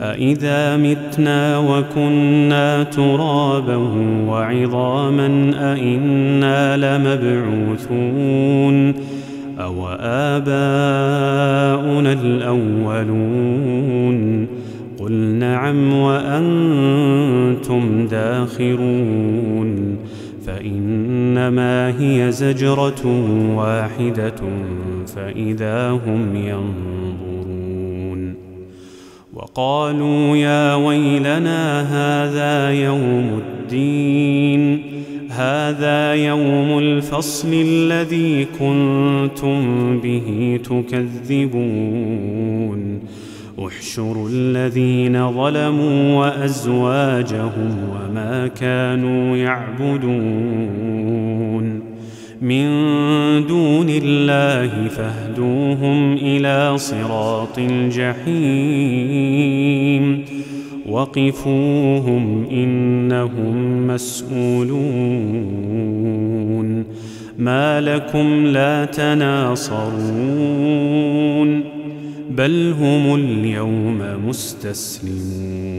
أإذا متنا وكنا ترابا وعظاما أإنا لمبعوثون أو آباؤنا الأولون قل نعم وأنتم داخرون فإنما هي زجرة واحدة فإذا هم ينظرون وقالوا يا ويلنا هذا يوم الدين هذا يوم الفصل الذي كنتم به تكذبون. احشروا الذين ظلموا وأزواجهم وما كانوا يعبدون. من دون الله فاهدوهم إلى صراط الجحيم. وقفوهم إنهم مسئولون ما لكم لا تناصرون. بل هم اليوم مستسلمون.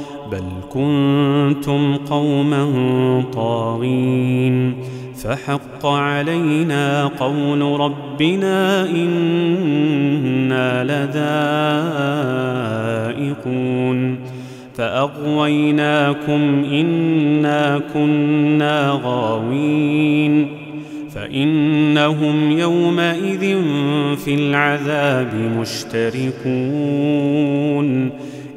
بل كنتم قوما طاغين فحق علينا قول ربنا إنا لذائقون فأغويناكم إنا كنا غاوين فإنهم يومئذ في العذاب مشتركون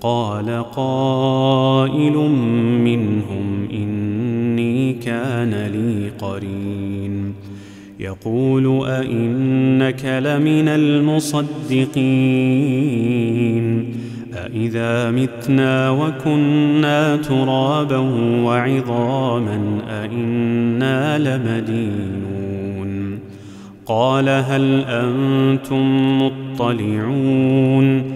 قال قائل منهم إني كان لي قرين. يقول أئنك لمن المصدقين. أإذا متنا وكنا ترابا وعظاما أئنا لمدينون. قال هل أنتم مطلعون؟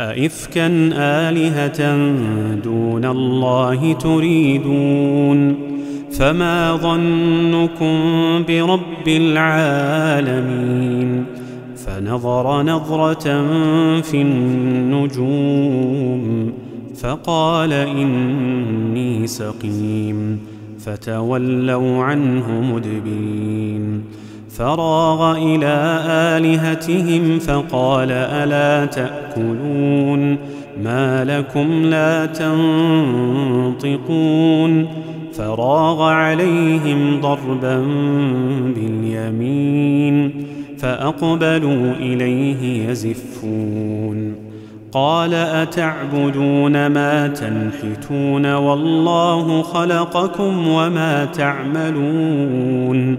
أئفكا آلهة دون الله تريدون؟ فما ظنكم برب العالمين؟ فنظر نظرة في النجوم فقال إني سقيم فتولوا عنه مدبرين. فراغ إلى آلهتهم فقال ألا تأكلون. ما لكم لا تنطقون. فراغ عليهم ضربا باليمين فأقبلوا إليه يزفون. قال أتعبدون ما تنحتون والله خلقكم وما تعملون.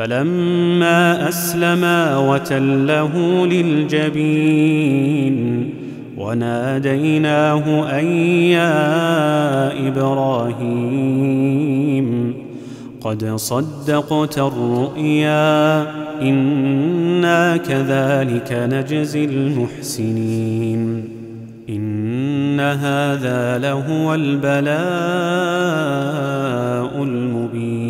فلما اسلما وتله للجبين وناديناه أن يا إبراهيم قد صدقت الرؤيا إنا كذلك نجزي المحسنين إن هذا لهو البلاء المبين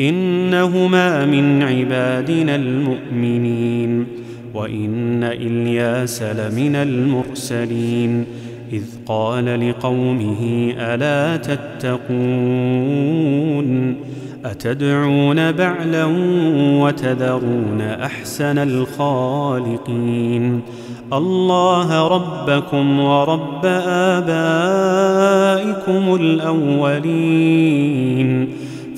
إنهما من عبادنا المؤمنين وإن إلياس لمن المرسلين إذ قال لقومه ألا تتقون أتدعون بعلا وتذرون أحسن الخالقين الله ربكم ورب آبائكم الأولين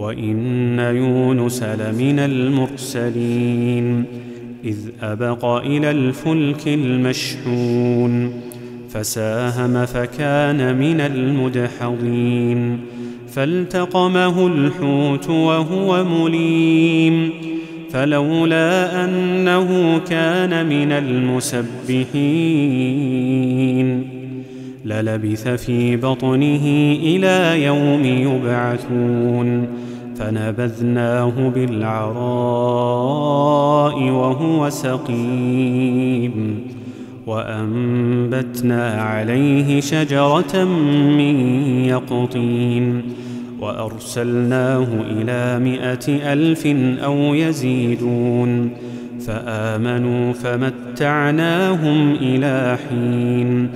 وإن يونس لمن المرسلين إذ أبق إلى الفلك المشحون فساهم فكان من المدحضين فالتقمه الحوت وهو مليم فلولا أنه كان من المسبحين. للبث في بطنه إلى يوم يبعثون. فنبذناه بالعراء وهو سقيم. وأنبتنا عليه شجرة من يقطين. وأرسلناه إلى مائه ألف أو يزيدون. فآمنوا فمتعناهم إلى حين.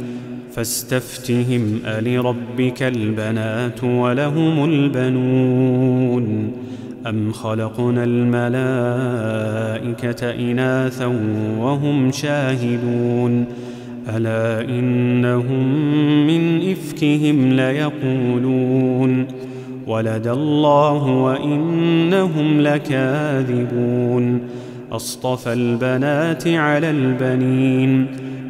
فاستفتهم ألربك البنات ولهم البنون؟ أم خلقنا الملائكة إناثا وهم شاهدون؟ ألا إنهم من إفكهم ليقولون؟ ولد الله وإنهم لكاذبون؟ أصطفى البنات على البنين؟